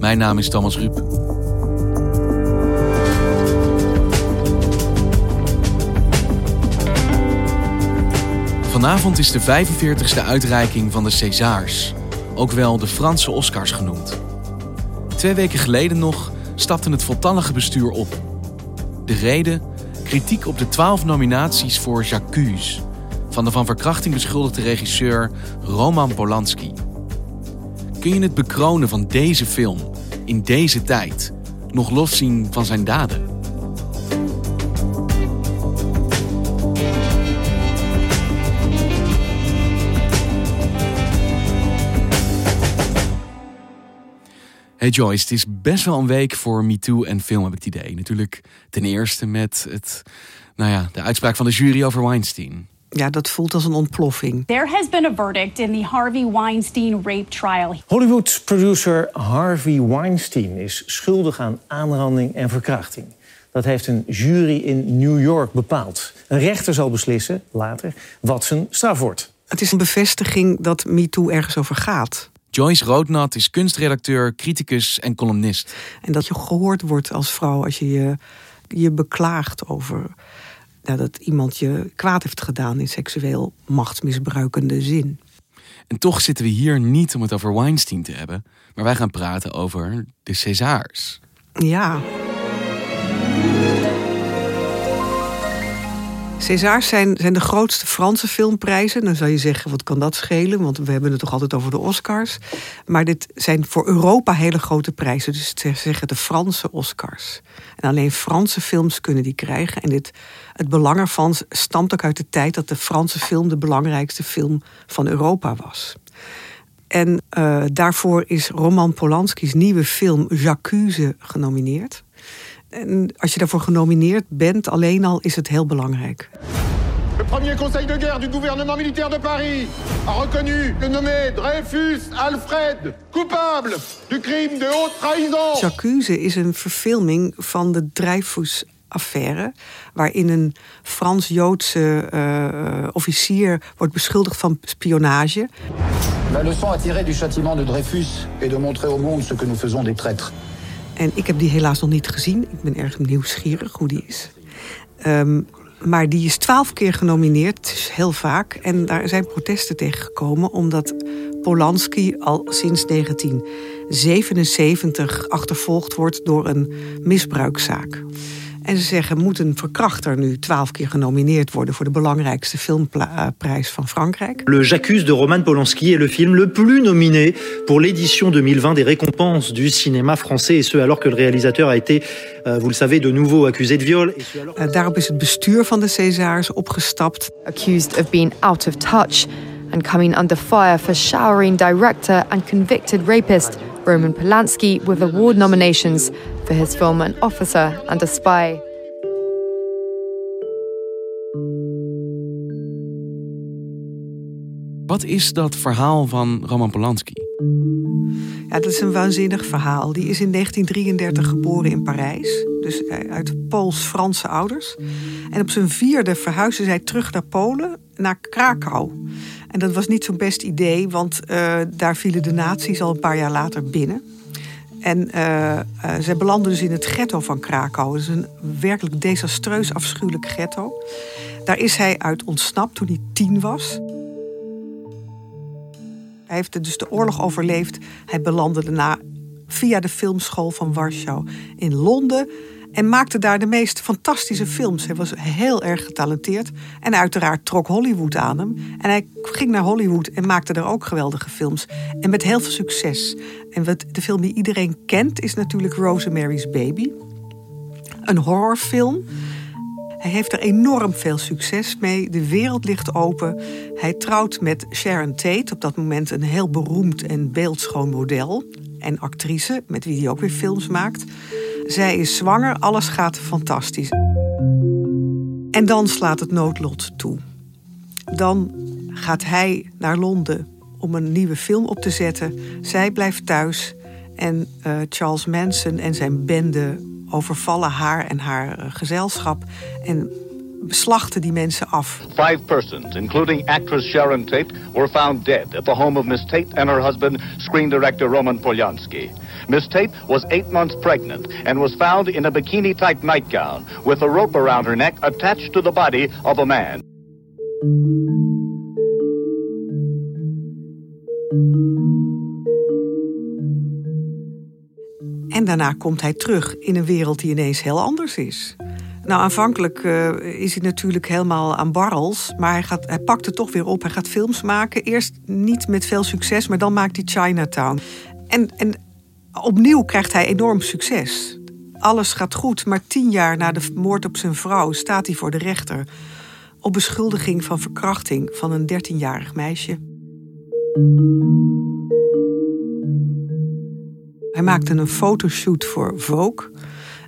Mijn naam is Thomas Ruip. Vanavond is de 45e uitreiking van de Césars, ook wel de Franse Oscars genoemd. Twee weken geleden nog stapte het voltallige bestuur op. De reden? Kritiek op de 12 nominaties voor J'accuse van de van verkrachting beschuldigde regisseur Roman Polanski. Kun je het bekronen van deze film in deze tijd nog loszien van zijn daden? Hey Joyce, het is best wel een week voor MeToo en film, heb ik het idee. Natuurlijk ten eerste met het, nou ja, de uitspraak van de jury over Weinstein. Ja, dat voelt als een ontploffing. There has been a verdict in the Harvey Weinstein rape trial. Hollywood producer Harvey Weinstein is schuldig aan aanranding en verkrachting. Dat heeft een jury in New York bepaald. Een rechter zal beslissen, later, wat zijn straf wordt. Het is een bevestiging dat MeToo ergens over gaat. Joyce Roodnat is kunstredacteur, criticus en columnist. En dat je gehoord wordt als vrouw als je je, je beklaagt over nou, dat iemand je kwaad heeft gedaan in seksueel machtsmisbruikende zin. En toch zitten we hier niet om het over Weinstein te hebben, maar wij gaan praten over de Césars. Ja. Césars zijn, zijn de grootste Franse filmprijzen. Dan zou je zeggen, wat kan dat schelen? Want we hebben het toch altijd over de Oscars. Maar dit zijn voor Europa hele grote prijzen. Dus ze zeggen de Franse Oscars. En alleen Franse films kunnen die krijgen. En dit, het belang ervan stamt ook uit de tijd dat de Franse film de belangrijkste film van Europa was. En uh, daarvoor is Roman Polanski's nieuwe film J'accuse genomineerd. En als je daarvoor genomineerd bent, alleen al is het heel belangrijk. Le premier conseil de guerre du gouvernement militaire de Paris a reconnu le nommé Dreyfus Alfred coupable du crime de haute trahison. J'accuse is een verfilming van de Dreyfus affaire, waarin een Frans-Joodse uh, officier wordt beschuldigd van spionage. La leçon à tirer du châtiment de Dreyfus est de montrer au monde ce que nous faisons des traîtres. En ik heb die helaas nog niet gezien. Ik ben erg nieuwsgierig hoe die is. Um, maar die is twaalf keer genomineerd, heel vaak. En daar zijn protesten tegen gekomen, omdat Polanski al sinds 1977 achtervolgd wordt door een misbruikzaak. En ze zeggen, moet een verkrachter nu twaalf keer genomineerd worden voor de belangrijkste filmprijs van Frankrijk? Le J'accuse de Roman Polanski est le film le plus nominé pour l'édition 2020 des récompenses du cinéma français. Et ce, alors que le réalisateur a été, uh, vous le savez, de nouveau accusé de viol. Uh, daarop is het bestuur van de Césars opgestapt. Accused of being out of touch and coming under fire for showering director and convicted rapist Roman Polanski with award nominations for his film An Officer and a Spy. Wat is dat verhaal van Roman Polanski? Ja, dat is een waanzinnig verhaal. Die is in 1933 geboren in Parijs. Dus eh, uit Pools-Franse ouders. En op zijn vierde verhuisde zij terug naar Polen, naar Krakau. En dat was niet zo'n best idee, want uh, daar vielen de nazi's al een paar jaar later binnen. En uh, zij belanden dus in het ghetto van Krakau. Dat is een werkelijk desastreus afschuwelijk ghetto. Daar is hij uit ontsnapt toen hij tien was. Hij heeft dus de oorlog overleefd. Hij belandde daarna via de filmschool van Warschau in Londen. En maakte daar de meest fantastische films. Hij was heel erg getalenteerd. En uiteraard trok Hollywood aan hem. En hij ging naar Hollywood en maakte daar ook geweldige films. En met heel veel succes. En wat de film die iedereen kent is natuurlijk Rosemary's Baby. Een horrorfilm. Hij heeft er enorm veel succes mee. De wereld ligt open. Hij trouwt met Sharon Tate, op dat moment een heel beroemd en beeldschoon model. En actrice, met wie hij ook weer films maakt. Zij is zwanger, alles gaat fantastisch. En dan slaat het noodlot toe. Dan gaat hij naar Londen om een nieuwe film op te zetten. Zij blijft thuis en uh, Charles Manson en zijn bende overvallen haar en haar uh, gezelschap en beslachten die mensen af. Five persons, including actress Sharon Tate, were found dead at the home of Miss Tate and her husband, screen director Roman Polanski. Miss Tate was eight months pregnant and was found in a bikini-type nightgown with a rope around her neck attached to the body of a man. En daarna komt hij terug in een wereld die ineens heel anders is. Nou, aanvankelijk uh, is hij natuurlijk helemaal aan barrels. Maar hij, gaat, hij pakt het toch weer op. Hij gaat films maken. Eerst niet met veel succes, maar dan maakt hij Chinatown. En, en opnieuw krijgt hij enorm succes. Alles gaat goed, maar tien jaar na de moord op zijn vrouw staat hij voor de rechter. Op beschuldiging van verkrachting van een dertienjarig meisje. Hij maakte een fotoshoot voor Vogue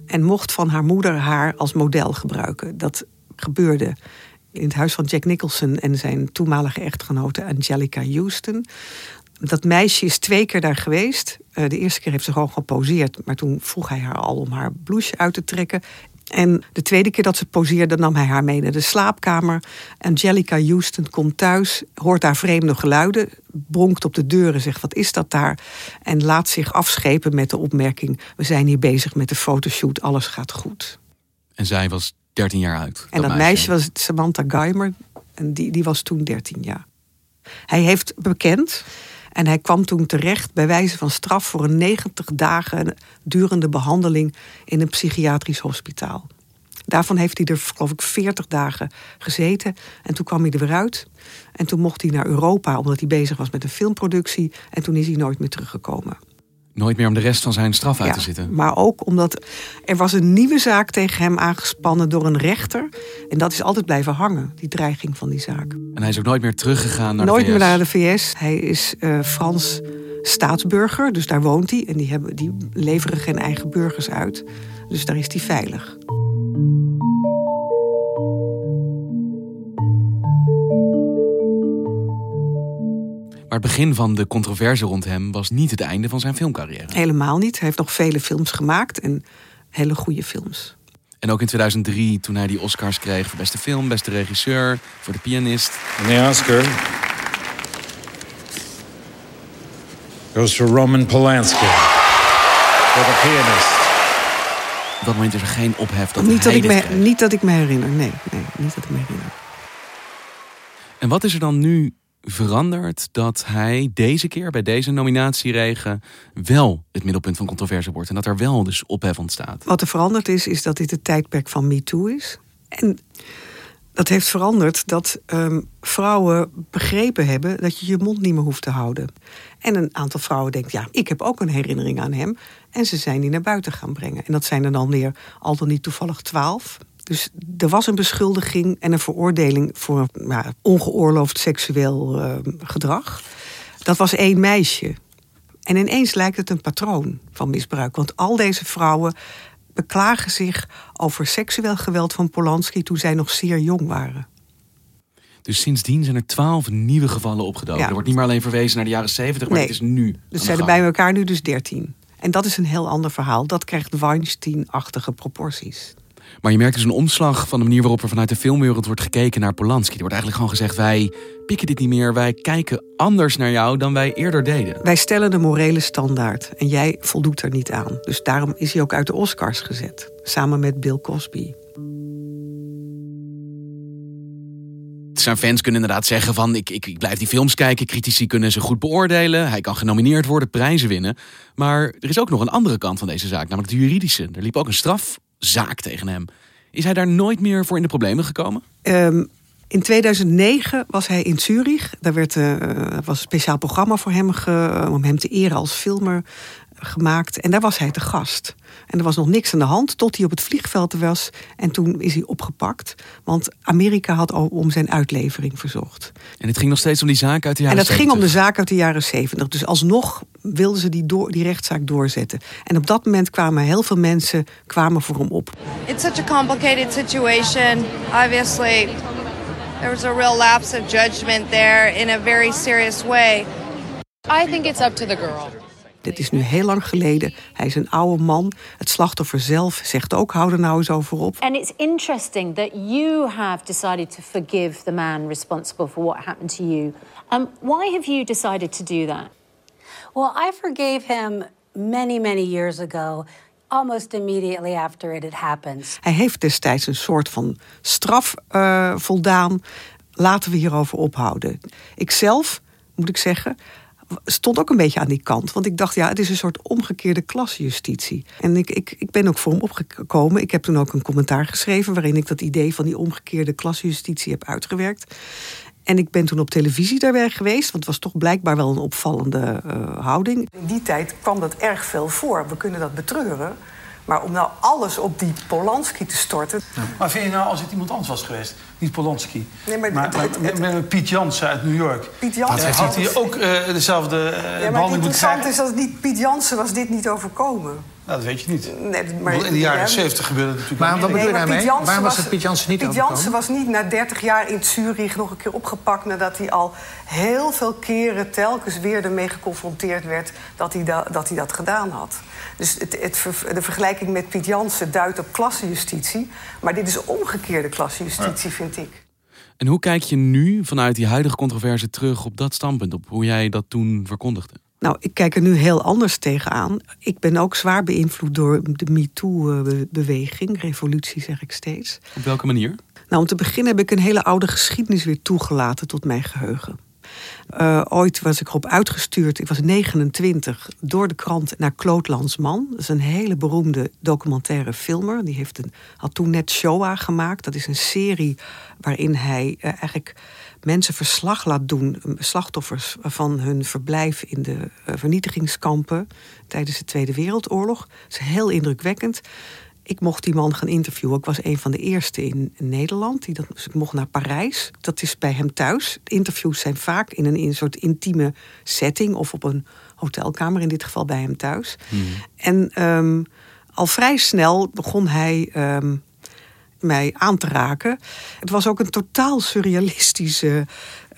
en mocht van haar moeder haar als model gebruiken. Dat gebeurde in het huis van Jack Nicholson en zijn toenmalige echtgenote Angelica Houston. Dat meisje is twee keer daar geweest. Eh, de eerste keer heeft ze gewoon geposeerd, maar toen vroeg hij haar al om haar blouse uit te trekken. En de tweede keer dat ze poseerde, nam hij haar mee naar de slaapkamer. Angelica Houston komt thuis, hoort daar vreemde geluiden, bronkt op de deur en zegt: Wat is dat daar? En laat zich afschepen met de opmerking: We zijn hier bezig met de fotoshoot, alles gaat goed. En zij was 13 jaar uit. En dat, meisje. was Samantha Geimer, en die, die was toen 13 jaar. Hij heeft bekend en hij kwam toen terecht bij wijze van straf voor een 90 dagen durende behandeling in een psychiatrisch hospitaal. Daarvan heeft hij er, geloof ik, 40 dagen gezeten. En toen kwam hij er weer uit. En toen mocht hij naar Europa, omdat hij bezig was met een filmproductie. En toen is hij nooit meer teruggekomen. Nooit meer om de rest van zijn straf uit te zitten. Maar ook omdat er was een nieuwe zaak tegen hem aangespannen door een rechter. En dat is altijd blijven hangen, die dreiging van die zaak. En hij is ook nooit meer teruggegaan naar nooit de VS? meer naar de VS. Hij is uh, Frans staatsburger, dus daar woont hij. En die, hebben, die leveren geen eigen burgers uit. Dus daar is hij veilig. Maar het begin van de controverse rond hem was niet het einde van zijn filmcarrière. Helemaal niet. Hij heeft nog vele films gemaakt en hele goede films. En ook in 2003, toen hij die Oscars kreeg voor beste film, beste regisseur, voor de pianist. En de Oscar goes to Roman Polanski voor de pianist. Op dat moment is er geen ophef dat niet hij dat ik me, Niet dat ik me herinner, nee, nee. Niet dat ik me herinner. En wat is er dan nu veranderd dat hij deze keer bij deze nominatieregen wel het middelpunt van controverse wordt en dat er wel dus ophef ontstaat. Wat er veranderd is, is dat dit het tijdperk van MeToo is. En dat heeft veranderd dat um, vrouwen begrepen hebben dat je je mond niet meer hoeft te houden. En een aantal vrouwen denkt, ja, ik heb ook een herinnering aan hem. En ze zijn die naar buiten gaan brengen. En dat zijn er dan weer al dan niet toevallig twaalf. Dus er was een beschuldiging en een veroordeling voor ongeoorloofd seksueel uh, gedrag. Dat was één meisje. En ineens lijkt het een patroon van misbruik. Want al deze vrouwen beklagen zich over seksueel geweld van Polanski toen zij nog zeer jong waren. Dus sindsdien zijn er twaalf nieuwe gevallen opgedoken. Ja. Er wordt niet meer alleen verwezen naar de jaren zeventig, maar nee, het is nu. Dus zijn er bij elkaar nu dus dertien. En dat is een heel ander verhaal. Dat krijgt Weinstein-achtige proporties. Maar je merkt dus een omslag van de manier waarop er vanuit de filmwereld wordt gekeken naar Polanski. Er wordt eigenlijk gewoon gezegd: wij pikken dit niet meer. Wij kijken anders naar jou dan wij eerder deden. Wij stellen de morele standaard en jij voldoet er niet aan. Dus daarom is hij ook uit de Oscars gezet, samen met Bill Cosby. Zijn fans kunnen inderdaad zeggen van ik, ik, ik blijf die films kijken. Critici kunnen ze goed beoordelen. Hij kan genomineerd worden, prijzen winnen. Maar er is ook nog een andere kant van deze zaak, namelijk de juridische. Er liep ook een straf zaak tegen hem. Is hij daar nooit meer voor in de problemen gekomen? Ehm, in 2009 was hij in Zurich. Daar werd, uh, was een speciaal programma voor hem om hem te eren als filmer gemaakt. En daar was hij te gast. En er was nog niks aan de hand tot hij op het vliegveld was. En toen is hij opgepakt. Want Amerika had al om zijn uitlevering verzocht. En het ging nog steeds om die zaak uit de jaren En het 70. ging om de zaak uit de jaren 70. Dus alsnog wilden ze die, door, die rechtszaak doorzetten. En op dat moment kwamen heel veel mensen kwamen voor hem op. It's such a complicated situation. Obviously, there was a real lapse of judgment there in a very serious way. I think it's up to the girl. Dit is nu heel lang geleden. Hij is een oude man. Het slachtoffer zelf zegt ook: hou er nou eens over op. And it's interesting that you have decided to forgive the man responsible for what happened to you. Um, why have you decided to do that? Well, I forgave him many, many years ago, almost immediately after it had happened. Hij heeft destijds een soort van straf uh, voldaan. Laten we hierover ophouden. Ikzelf, moet ik zeggen, stond ook een beetje aan die kant. Want ik dacht, ja, het is een soort omgekeerde klasjustitie. En ik, ik, ik ben ook voor hem opgekomen. Ik heb toen ook een commentaar geschreven... waarin ik dat idee van die omgekeerde klasjustitie heb uitgewerkt. En ik ben toen op televisie daarbij geweest, want het was toch blijkbaar wel een opvallende uh, houding. In die tijd kwam dat erg veel voor. We kunnen dat betreuren. Maar om nou alles op die Polanski te storten. Ja. Maar vind je nou als het iemand anders was geweest? Niet Polanski. Nee, maar, het, het, het, Piet Jansen uit New York. Piet Jansen had hij ook uh, dezelfde uh, ja, maar behandeling moeten interessant is dat het niet Piet Jansen was dit niet overkomen. Nou, dat weet je niet. Nee, maar, in de jaren 70 gebeurde het natuurlijk Maar wat bedoel je daarmee? Waarom was het Piet Jansen niet Piet Jansen was niet na 30 jaar in Zurich nog een keer opgepakt... nadat hij al heel veel keren telkens weer ermee geconfronteerd werd... dat hij, da dat, hij dat gedaan had. Dus het, het, de vergelijking met Piet Jansen duidt op klassenjustitie... maar dit is omgekeerde klassenjustitie, ja. vind ik. En hoe kijk je nu vanuit die huidige controverse terug op dat standpunt... op hoe jij dat toen verkondigde? Nou, ik kijk er nu heel anders tegenaan. Ik ben ook zwaar beïnvloed door de MeToo-beweging. Revolutie zeg ik steeds. Op welke manier? Nou, om te beginnen heb ik een hele oude geschiedenis weer toegelaten tot mijn geheugen. Uh, ooit was ik erop uitgestuurd, ik was 29, door de krant naar Lanzmann. Dat is een hele beroemde documentaire filmer. Die heeft een, had toen net Shoah gemaakt. Dat is een serie waarin hij uh, eigenlijk mensen verslag laat doen, slachtoffers van hun verblijf in de vernietigingskampen tijdens de Tweede Wereldoorlog. Dat is heel indrukwekkend. Ik mocht die man gaan interviewen. Ik was een van de eerste in Nederland. Die dat, dus ik mocht naar Parijs. Dat is bij hem thuis. Interviews zijn vaak in een, in een soort intieme setting of op een hotelkamer, in dit geval bij hem thuis. Hmm. En um, al vrij snel begon hij. Um, mij aan te raken. Het was ook een totaal surrealistische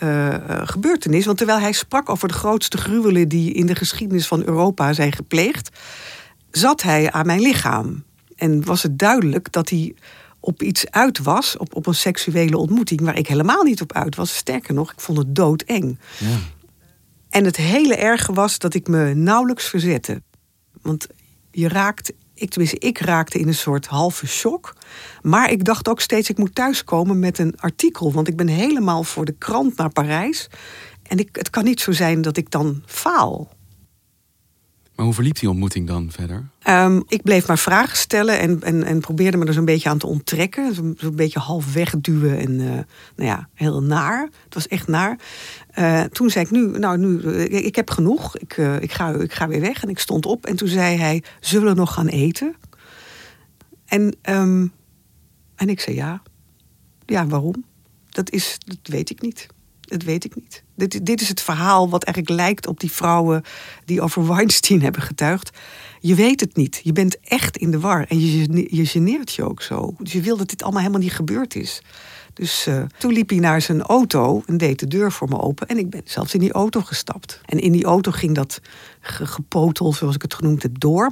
uh, gebeurtenis. Want terwijl hij sprak over de grootste gruwelen die in de geschiedenis van Europa zijn gepleegd, zat hij aan mijn lichaam. En was het duidelijk dat hij op iets uit was, op, op een seksuele ontmoeting, waar ik helemaal niet op uit was. Sterker nog, ik vond het doodeng. Ja. En het hele erge was dat ik me nauwelijks verzette. Want je raakt, ik, tenminste, ik raakte in een soort halve shock. Maar ik dacht ook steeds, ik moet thuiskomen met een artikel. Want ik ben helemaal voor de krant naar Parijs. En ik, het kan niet zo zijn dat ik dan faal. Maar hoe verliep die ontmoeting dan verder? Um, ik bleef maar vragen stellen en, en, en probeerde me er zo'n beetje aan te onttrekken. Zo'n zo beetje half wegduwen en uh, nou ja, heel naar. Het was echt naar. Uh, toen zei ik nu, nou nu, uh, ik heb genoeg. Ik, ik, ga, ik ga weer weg. En ik stond op en toen zei hij, zullen we nog gaan eten? En, um, en ik zei ja. Ja, waarom? Dat, is, dat weet ik niet. Dat weet ik niet. Dit, dit is het verhaal wat eigenlijk lijkt op die vrouwen die over Weinstein hebben getuigd. Je weet het niet. Je bent echt in de war. En je, je geneert je ook zo. Dus je wil dat dit allemaal helemaal niet gebeurd is. Dus uh, toen liep hij naar zijn auto en deed de deur voor me open. En ik ben zelfs in die auto gestapt. En in die auto ging dat gepotel, zoals ik het genoemd heb, door.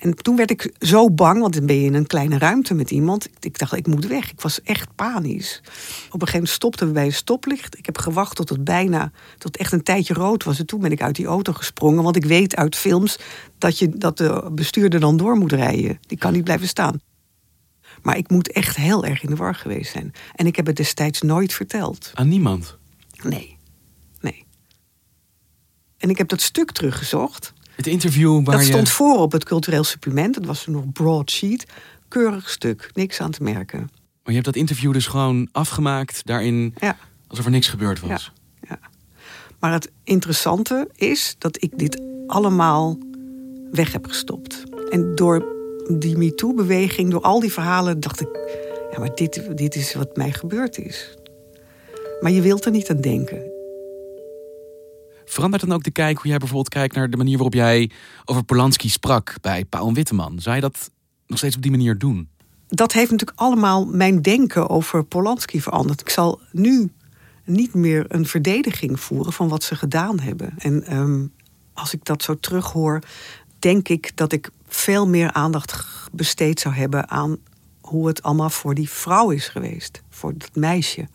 En toen werd ik zo bang, want dan ben je in een kleine ruimte met iemand. Ik dacht, ik moet weg. Ik was echt panisch. Op een gegeven moment stopten we bij een stoplicht. Ik heb gewacht tot het bijna, tot echt een tijdje rood was. En toen ben ik uit die auto gesprongen. Want ik weet uit films dat, je, dat de bestuurder dan door moet rijden. Die kan niet blijven staan. Maar ik moet echt heel erg in de war geweest zijn. En ik heb het destijds nooit verteld. Aan niemand? Nee. Nee. En ik heb dat stuk teruggezocht. Het interview waar dat stond je... voor op het cultureel supplement. Dat was nog broadsheet. keurig stuk, niks aan te merken. Maar je hebt dat interview dus gewoon afgemaakt, daarin Ja. alsof er niks gebeurd was. Maar het interessante is dat ik dit allemaal weg heb gestopt. En door die MeToo-beweging, door al die verhalen, dacht ik: ja, maar dit, dit is wat mij gebeurd is. Maar je wilt er niet aan denken. Verandert dan ook de kijk hoe jij bijvoorbeeld kijkt naar de manier waarop jij over Polanski sprak bij Paul Witteman? Zou je dat nog steeds op die manier doen? Dat heeft natuurlijk allemaal mijn denken over Polanski veranderd. Ik zal nu niet meer een verdediging voeren van wat ze gedaan hebben. En ehm, als ik dat zo terughoor, denk ik dat ik veel meer aandacht besteed zou hebben aan hoe het allemaal voor die vrouw is geweest, voor dat meisje.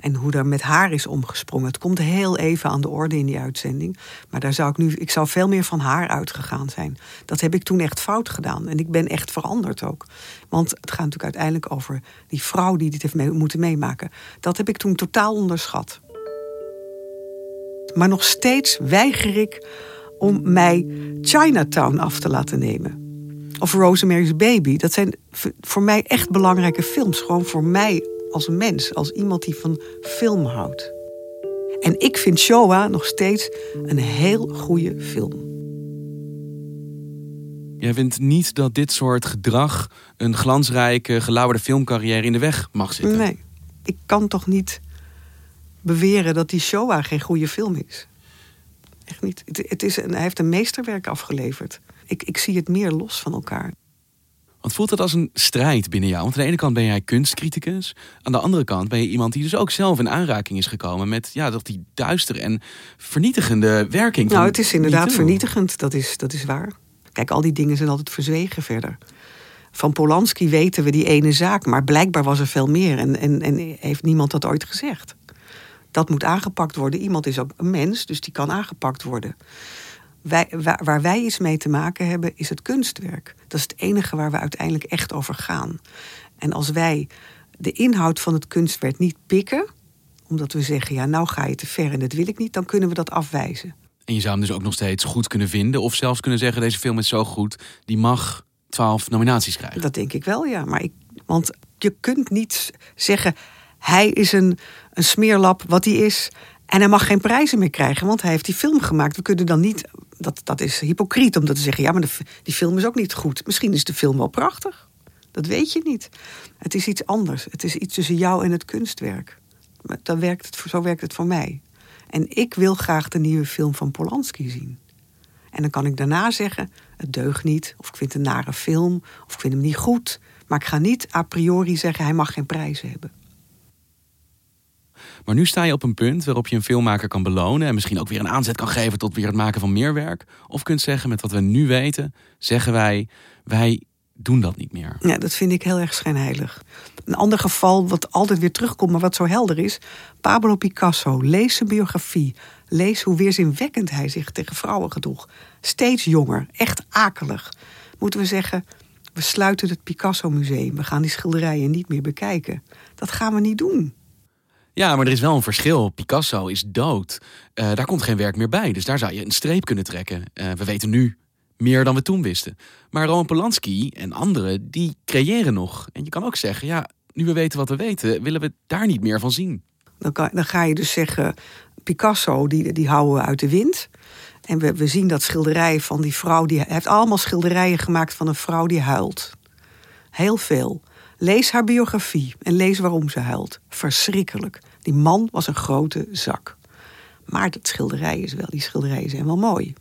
En hoe daar met haar is omgesprongen. Het komt heel even aan de orde in die uitzending. Maar daar zou ik nu, ik zou veel meer van haar uitgegaan zijn. Dat heb ik toen echt fout gedaan. En ik ben echt veranderd ook. Want het gaat natuurlijk uiteindelijk over die vrouw die dit heeft moeten meemaken. Dat heb ik toen totaal onderschat. Maar nog steeds weiger ik om mij Chinatown af te laten nemen. Of Rosemary's Baby. Dat zijn voor mij echt belangrijke films. Gewoon voor mij als mens. Als iemand die van film houdt. En ik vind Showa nog steeds een heel goede film. Jij vindt niet dat dit soort gedrag een glansrijke, gelauwerde filmcarrière in de weg mag zitten? Nee, ik kan toch niet beweren dat die Showa geen goede film is. Echt niet. Het, het is een, hij heeft een meesterwerk afgeleverd. Ik, ik zie het meer los van elkaar. Want voelt dat als een strijd binnen jou? Want aan de ene kant ben jij kunstcriticus. Aan de andere kant ben je iemand die dus ook zelf in aanraking is gekomen met ja, dat die duistere en vernietigende werking. Nou, het is inderdaad vernietigend, dat is, dat is waar. Kijk, al die dingen zijn altijd verzwegen verder. Van Polanski weten we die ene zaak, maar blijkbaar was er veel meer. En, en, en heeft niemand dat ooit gezegd. Dat moet aangepakt worden. Iemand is ook een mens, dus die kan aangepakt worden. Wij, waar, waar wij iets mee te maken hebben, is het kunstwerk. Dat is het enige waar we uiteindelijk echt over gaan. En als wij de inhoud van het kunstwerk niet pikken, omdat we zeggen, ja, nou ga je te ver en dat wil ik niet, dan kunnen we dat afwijzen. En je zou hem dus ook nog steeds goed kunnen vinden. Of zelfs kunnen zeggen, deze film is zo goed, die mag twaalf nominaties krijgen. Dat denk ik wel, ja. Maar ik, want je kunt niet zeggen, hij is een, een smeerlap wat hij is. En hij mag geen prijzen meer krijgen, want hij heeft die film gemaakt. We kunnen dan niet, dat, dat is hypocriet om dat te zeggen. Ja, maar de, die film is ook niet goed. Misschien is de film wel prachtig. Dat weet je niet. Het is iets anders. Het is iets tussen jou en het kunstwerk. Dan werkt het, zo werkt het voor mij. En ik wil graag de nieuwe film van Polanski zien. En dan kan ik daarna zeggen, het deugt niet. Of ik vind het een nare film. Of ik vind hem niet goed. Maar ik ga niet a priori zeggen, hij mag geen prijzen hebben. Maar nu sta je op een punt waarop je een filmmaker kan belonen. En misschien ook weer een aanzet kan geven tot weer het maken van meer werk. Of kunt zeggen, met wat we nu weten, zeggen wij, wij doen dat niet meer. Ja, dat vind ik heel erg schijnheilig. Een ander geval wat altijd weer terugkomt, maar wat zo helder is. Pablo Picasso, lees zijn biografie. Lees hoe weerzinwekkend hij zich tegen vrouwen gedroeg. Steeds jonger, echt akelig. Moeten we zeggen, we sluiten het Picasso Museum. We gaan die schilderijen niet meer bekijken. Dat gaan we niet doen. Ja, maar er is wel een verschil. Picasso is dood. Eh, daar komt geen werk meer bij. Dus daar zou je een streep kunnen trekken. Eh, we weten nu meer dan we toen wisten. Maar Roman Polanski en anderen, die creëren nog. En je kan ook zeggen, ja, nu we weten wat we weten, willen we daar niet meer van zien. Dan, kan, dan ga je dus zeggen, Picasso, die, die houden we uit de wind. En we, we zien dat schilderij van die vrouw, die heeft allemaal schilderijen gemaakt van een vrouw die huilt. Heel veel. Lees haar biografie en lees waarom ze huilt. Verschrikkelijk. Die man was een grote zak. Maar dat schilderij is wel, die schilderijen zijn wel mooi.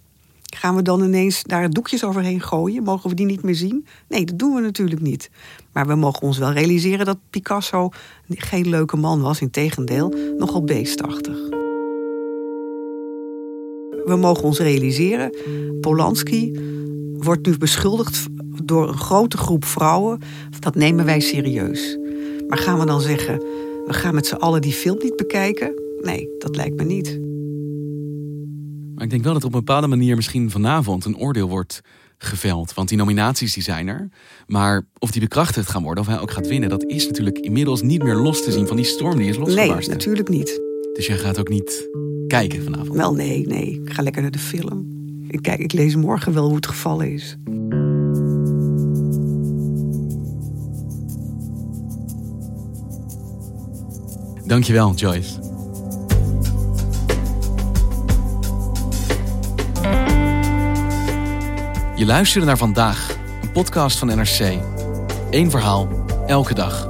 Gaan we dan ineens daar doekjes overheen gooien? Mogen we die niet meer zien? Nee, dat doen we natuurlijk niet. Maar we mogen ons wel realiseren dat Picasso geen leuke man was. Integendeel, nogal beestachtig. We mogen ons realiseren, Polanski wordt nu beschuldigd door een grote groep vrouwen. Dat nemen wij serieus. Maar gaan we dan zeggen, we gaan met z'n allen die film niet bekijken? Nee, dat lijkt me niet. Maar ik denk wel dat op een bepaalde manier misschien vanavond een oordeel wordt geveld. Want die nominaties die zijn er. Maar of die bekrachtigd gaan worden, of hij ook gaat winnen... dat is natuurlijk inmiddels niet meer los te zien van die storm die is Nee, losgebarsten. natuurlijk niet. Dus jij gaat ook niet kijken vanavond. Wel, nee, nee. Ik ga lekker naar de film. Ik, kijk, ik lees morgen wel hoe het gevallen is. Dankjewel, Joyce. Je luisterde naar Vandaag, een podcast van NRC. Eén verhaal, elke dag.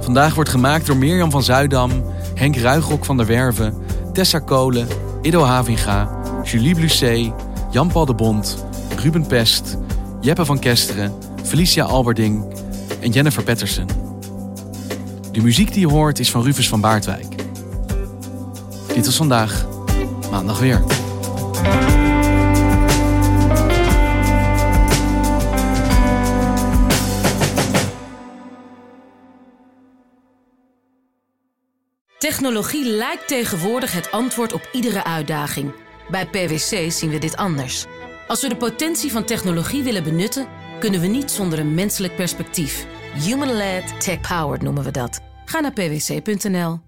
Vandaag wordt gemaakt door Mirjam van Zuidam, Henk Ruigrok van der Werven, Tessa Kolen, Ido Havinga, Julie Blusset, Jan-Paul de Bond, Ruben Pest, Jeppe van Kesteren, Felicia Alberding en Jennifer Patterson. De muziek die je hoort is van Rufus van Baardwijk. Dit was vandaag, maandag weer. Technologie lijkt tegenwoordig het antwoord op iedere uitdaging. Bij PwC zien we dit anders. Als we de potentie van technologie willen benutten, kunnen we niet zonder een menselijk perspectief. Human-led, tech-powered noemen we dat. Ga naar pwc.nl.